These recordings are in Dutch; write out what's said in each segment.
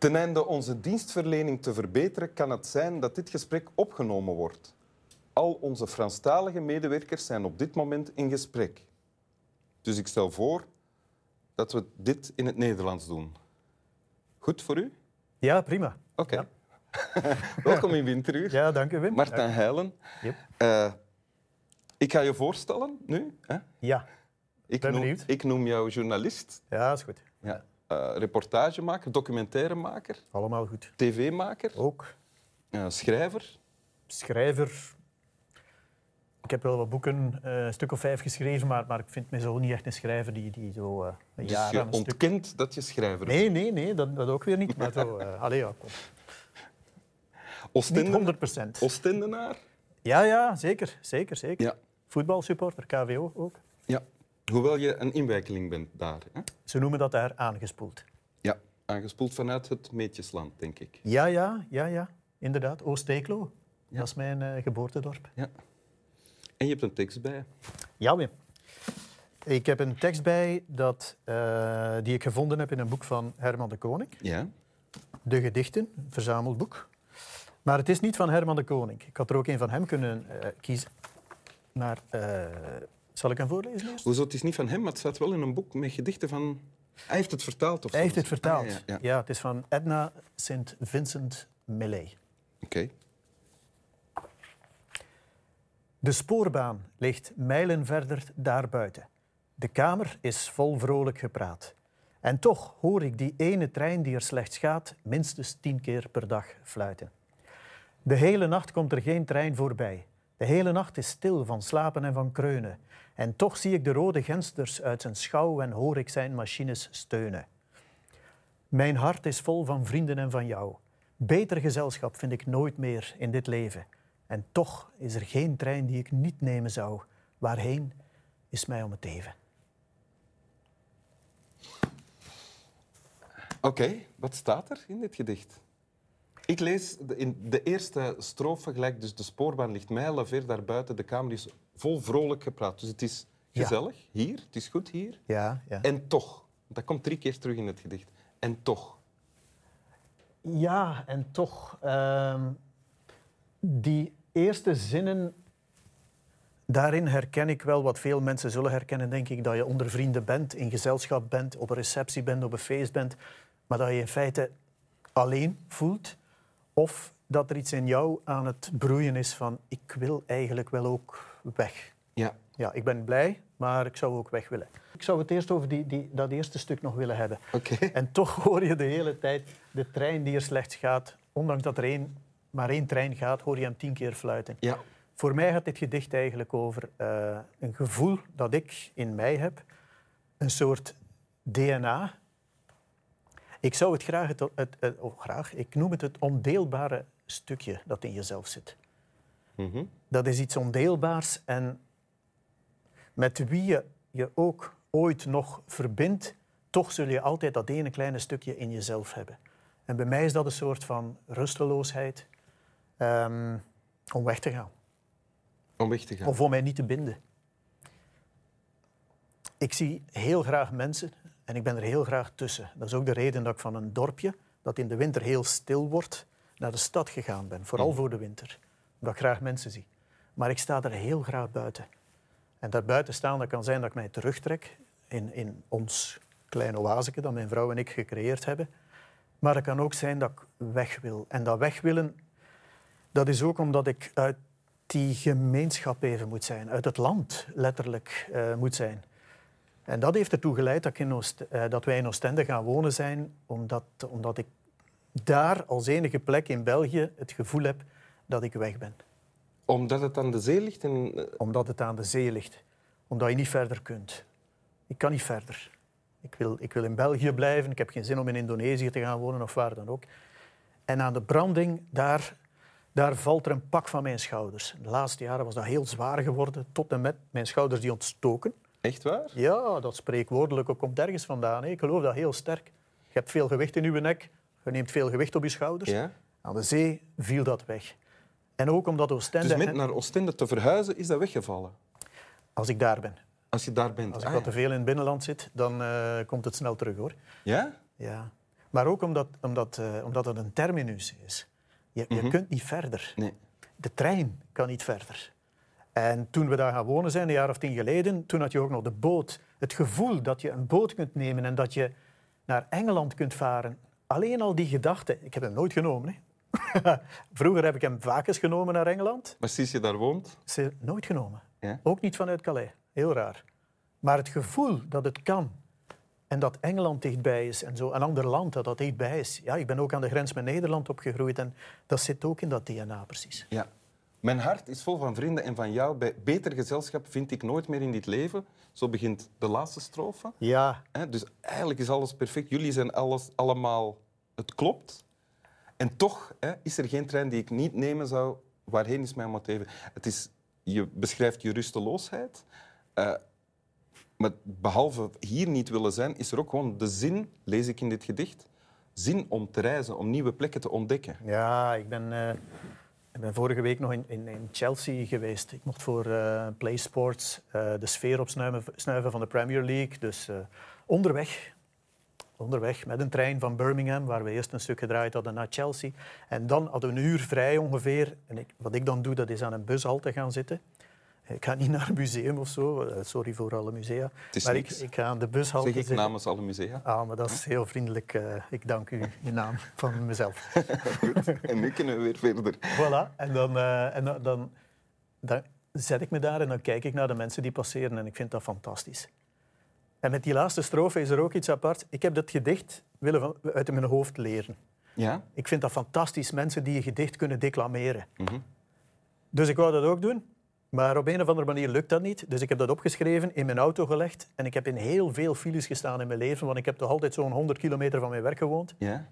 Ten einde onze dienstverlening te verbeteren, kan het zijn dat dit gesprek opgenomen wordt. Al onze Franstalige medewerkers zijn op dit moment in gesprek. Dus ik stel voor dat we dit in het Nederlands doen. Goed voor u? Ja, prima. Oké. Ja. Welkom in Winteruur. Ja, dank u Wim. Martijn Heilen. Yep. Eh, ik ga je voorstellen nu. Hè? Ja, Ik, Ben noem, benieuwd. ik noem jou journalist, ja, is goed. ja. Eh, reportagemaker, documentairemaker, Allemaal goed. tv-maker, Ook eh, schrijver. schrijver. Ik heb wel wat boeken, eh, een stuk of vijf geschreven, maar, maar ik vind me zo niet echt een schrijver die, die zo eh een Dus jaar je stuk... ontkent dat je schrijver bent. Nee, nee, nee, dat, dat ook weer niet. Maar zo, allee, ja, kom. Oostende- Niet 100 procent. Oostendenaar? Ja, ja, zeker. Zeker, zeker. Ja. Voetbalsupporter, KVO ook. ja. Hoewel je een inwijkeling bent daar. Hè? Ze noemen dat daar aangespoeld. Ja, aangespoeld vanuit het Meetjesland, denk ik. Ja, ja, ja, ja. Inderdaad. Oost-Eeklo. Ja. Dat is mijn eh, geboortedorp. Ja. En je hebt een tekst bij. Ja, Wim. Ik heb een tekst bij dat, eh, die ik gevonden heb in een boek van Herman de Koning. Ja. De Gedichten, een verzamelboek. Maar het is niet van Herman de Koning. Ik had er ook een van hem kunnen eh, kiezen. Maar zal ik hem voorlezen eerst? Hoezo, het is niet van hem, maar het staat wel in een boek met gedichten van... Hij heeft het vertaald of Hij heeft het vertaald. Ah, ja, ja. ja, het is van Edna St. Vincent Millay. Oké. De spoorbaan ligt mijlen verder daarbuiten. De kamer is vol vrolijk gepraat. En toch hoor ik die ene trein die er slechts gaat minstens tien keer per dag fluiten. De hele nacht komt er geen trein voorbij. De hele nacht is stil van slapen en van kreunen. En toch zie ik de rode gensters uit zijn schouw en hoor ik zijn machines steunen. Mijn hart is vol van vrienden en van jou. Beter gezelschap vind ik nooit meer in dit leven. En toch is er geen trein die ik niet nemen zou. Waarheen is mij om het even. Oké, wat staat er in dit gedicht? Ik lees de, in de eerste strofe gelijk, dus de spoorbaan ligt mijlen ver daarbuiten, de kamer is vol vrolijk gepraat. Dus het is Ja. gezellig hier, het is goed hier. Ja, ja. En toch, dat komt drie keer terug in het gedicht. En toch. Ja, en toch, ehm, die eerste zinnen, daarin herken ik wel wat veel mensen zullen herkennen, denk ik, dat je onder vrienden bent, in gezelschap bent, op een receptie bent, op een feest bent, maar dat je in feite alleen voelt, of dat er iets in jou aan het broeien is van, ik wil eigenlijk wel ook weg. Ja. Ja, ik ben blij, maar ik zou ook weg willen. Ik zou het eerst over die, die, dat eerste stuk nog willen hebben. Oké. En toch hoor je de hele tijd de trein die er slechts gaat. Ondanks dat er één, maar één trein gaat, hoor je hem tien keer fluiten. Ja. Voor mij gaat dit gedicht eigenlijk over eh, een gevoel dat ik in mij heb. Een soort DNA. Ik zou het graag, het, het, het- oh, graag, ik noem het het ondeelbare stukje dat in jezelf zit. Mhm. Dat is iets ondeelbaars en met wie je je ook ooit nog verbindt, toch zul je altijd dat ene kleine stukje in jezelf hebben. En bij mij is dat een soort van rusteloosheid ehm, om weg te gaan Om weg te gaan. of om mij niet te binden. Ik zie heel graag mensen en ik ben er heel graag tussen. Dat is ook de reden dat ik van een dorpje dat in de winter heel stil wordt, naar de stad gegaan ben. Vooral voor de winter. Omdat ik graag mensen zie. Maar ik sta er heel graag buiten. En daarbuiten staan, dat kan zijn dat ik mij terugtrek in, in ons kleine oaseke dat mijn vrouw en ik gecreëerd hebben. Maar het kan ook zijn dat ik weg wil. En dat weg willen, dat is ook omdat ik uit die gemeenschap even moet zijn. Uit het land letterlijk eh, moet zijn. En dat heeft ertoe geleid dat, ik in Oost, eh, dat wij in Oostende gaan wonen zijn, omdat, omdat ik daar als enige plek in België het gevoel heb dat ik weg ben. Omdat het aan de zee ligt en... eh, Omdat het aan de zee ligt. Omdat je niet verder kunt. Ik kan niet verder. Ik wil, ik wil in België blijven. Ik heb geen zin om in Indonesië te gaan wonen of waar dan ook. En aan de branding, daar, daar valt er een pak van mijn schouders. De laatste jaren was dat heel zwaar geworden, tot en met mijn schouders die ontstoken. Echt waar? Ja, dat spreekwoordelijke komt ergens vandaan. hè. Ik geloof dat heel sterk. Je hebt veel gewicht in je nek, je neemt veel gewicht op je schouders. Ja. Aan de zee viel dat weg. En ook omdat Oostende... Dus met naar Oostende te verhuizen is dat weggevallen. Als ik daar ben. Als je daar bent. Als ik Ah, wat te veel in het binnenland zit, dan eh, komt het snel terug hoor. Ja? Ja. Maar ook omdat, omdat, uh, omdat het een terminus is. Je, je kunt niet verder. Nee. De trein kan niet verder. En toen we daar gaan wonen zijn, een jaar of tien geleden, toen had je ook nog de boot. Het gevoel dat je een boot kunt nemen en dat je naar Engeland kunt varen. Alleen al die gedachte. Ik heb hem nooit genomen. Hè. Vroeger heb ik hem vaak eens genomen naar Engeland. Maar sinds je daar woont? Ze nooit genomen. Ja? Ook niet vanuit Calais. Heel raar. Maar het gevoel dat het kan en dat Engeland dichtbij is en zo, een ander land dat dat dichtbij is. Ja, ik ben ook aan de grens met Nederland opgegroeid en dat zit ook in dat DNA precies. Ja. Mijn hart is vol van vrienden en van jou. Bij beter gezelschap vind ik nooit meer in dit leven. Zo begint de laatste strofe. Ja. Dus eigenlijk is alles perfect. Jullie zijn alles, allemaal... Het klopt. En toch is er geen trein die ik niet nemen zou. Waarheen is mijn motief? Het is, je beschrijft je rusteloosheid. Uh, maar behalve hier niet willen zijn, is er ook gewoon de zin, lees ik in dit gedicht, zin om te reizen, om nieuwe plekken te ontdekken. Ja, ik ben, uh, ik ben vorige week nog in, in, Chelsea geweest. Ik mocht voor uh, Play Sports uh, de sfeer opsnuiven van de Premier League. Dus onderweg, onderweg met een trein van Birmingham, waar we eerst een stuk gedraaid hadden naar Chelsea. En dan hadden we een uur vrij ongeveer. En ik, wat ik dan doe, dat is aan een bushalte gaan zitten. Ik ga niet naar een museum of zo. Eh, sorry voor alle musea. maar ik, ik, ga aan de bushalte Zeg ik namens alle musea? Ah, maar dat is heel vriendelijk. Uh, ik dank u in naam van mezelf. Goed. En nu kunnen we weer verder. Voilà. En, dan, uh, en dan, dan, dan, zet ik me daar en dan kijk ik naar de mensen die passeren en ik vind dat fantastisch. En met die laatste strofe is er ook iets apart. Ik heb dat gedicht willen van, uit mijn hoofd leren. Ja? Ik vind dat fantastisch, mensen die een gedicht kunnen declameren. Mm -hmm. Dus ik wou dat ook doen. Maar op een of andere manier lukt dat niet. Dus ik heb dat opgeschreven, in mijn auto gelegd. En ik heb in heel veel files gestaan in mijn leven, want ik heb toch altijd zo'n 100 kilometer van mijn werk gewoond. Ja.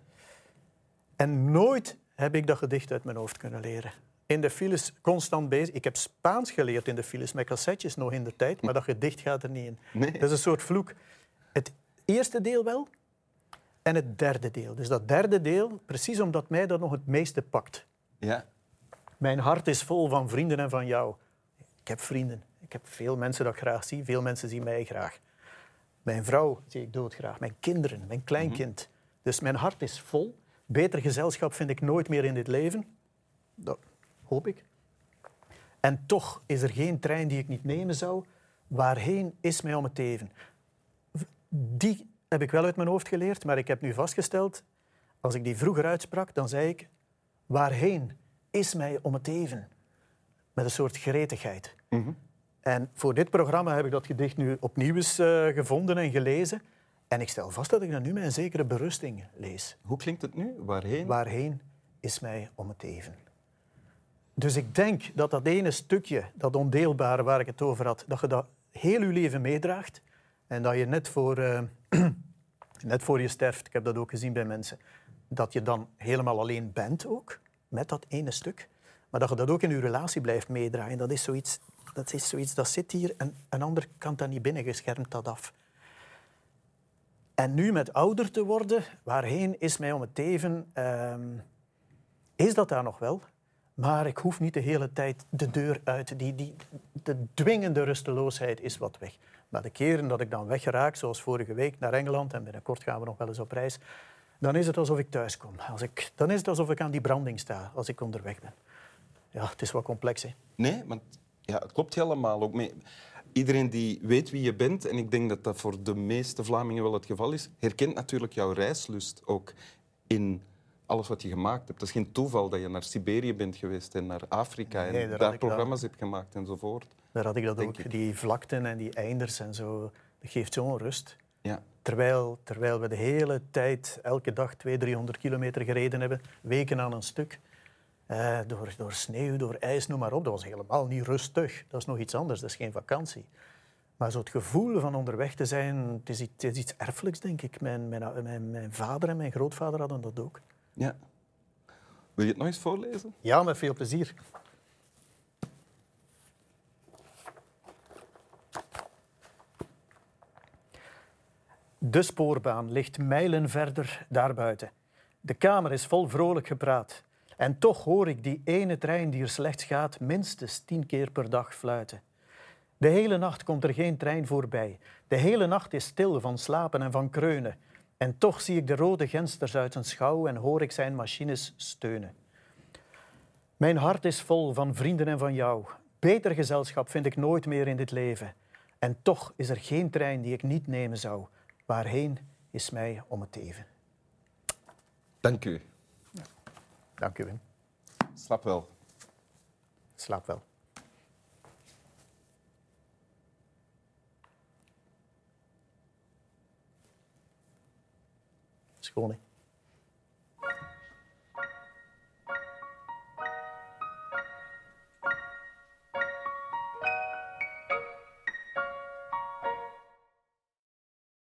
En nooit heb ik dat gedicht uit mijn hoofd kunnen leren. In de files constant bezig. Ik heb Spaans geleerd in de files met cassettes nog in de tijd, maar dat gedicht gaat er niet in. Nee. Dat is een soort vloek. Het eerste deel wel en het derde deel. Dus dat derde deel, precies omdat mij dat nog het meeste pakt. Ja. Mijn hart is vol van vrienden en van jou. Ik heb vrienden. Ik heb veel mensen dat ik graag zie. Veel mensen zien mij graag. Mijn vrouw zie ik doodgraag. Mijn kinderen, mijn kleinkind. Dus mijn hart is vol. Beter gezelschap vind ik nooit meer in dit leven. Dat hoop ik. En toch is er geen trein die ik niet nemen zou. Waarheen is mij om het even. Die heb ik wel uit mijn hoofd geleerd, maar ik heb nu vastgesteld, als ik die vroeger uitsprak, dan zei ik, waarheen is mij om het even met een soort gretigheid. Mhm. En voor dit programma heb ik dat gedicht nu opnieuw eens uh, gevonden en gelezen. En ik stel vast dat ik dat nu met een zekere berusting lees. Hoe klinkt het nu? Waarheen? Waarheen is mij om het even. Dus ik denk dat dat ene stukje, dat ondeelbare waar ik het over had, dat je dat heel je leven meedraagt. En dat je net voor, uh, net voor je sterft, ik heb dat ook gezien bij mensen, dat je dan helemaal alleen bent ook, met dat ene stuk. Maar dat je dat ook in je relatie blijft meedraaien, dat is zoiets dat, is zoiets, dat zit hier en een ander kan dat niet binnen, geschermd dat af. En nu met ouder te worden, waarheen is mij om het even, uh, is dat daar nog wel. Maar ik hoef niet de hele tijd de deur uit. Die, die, de dwingende rusteloosheid is wat weg. Maar de keren dat ik dan weggeraak, zoals vorige week naar Engeland, en binnenkort gaan we nog wel eens op reis, dan is het alsof ik thuis kom. Als ik, dan is het alsof ik aan die branding sta als ik onderweg ben. Ja, het is wat complex. Hè? Nee, want ja, het klopt helemaal. Ook mee. Iedereen die weet wie je bent, en ik denk dat dat voor de meeste Vlamingen wel het geval is, herkent natuurlijk jouw reislust ook in alles wat je gemaakt hebt. Het is geen toeval dat je naar Siberië bent geweest en naar Afrika en Nee, daar programma's hebt gemaakt enzovoort. Daar had ik dat Denk ook. ik. Die vlakten en die einders en zo, dat geeft zo'n rust. Ja. Terwijl, terwijl we de hele tijd, elke dag 200, 300 kilometer gereden hebben, weken aan een stuk. Eh, door, door sneeuw, door ijs, noem maar op. Dat was helemaal niet rustig. Dat is nog iets anders, dat is geen vakantie. Maar zo het gevoel van onderweg te zijn, het is, iets- het is iets erfelijks, denk ik. Mijn, mijn, mijn, mijn vader en mijn grootvader hadden dat ook. ja. Wil je het nog eens voorlezen? Ja, met veel plezier. De spoorbaan ligt mijlen verder daarbuiten. De kamer is vol vrolijk gepraat. En toch hoor ik die ene trein die er slechts gaat minstens tien keer per dag fluiten. De hele nacht komt er geen trein voorbij. De hele nacht is stil van slapen en van kreunen. En toch zie ik de rode gensters uit zijn schouw en hoor ik zijn machines steunen. Mijn hart is vol van vrienden en van jou. Beter gezelschap vind ik nooit meer in dit leven. En toch is er geen trein die ik niet nemen zou. Waarheen is mij om het even. Dank u. Dank u, Wim. Slap wel. Slaap wel. Schoon, hè?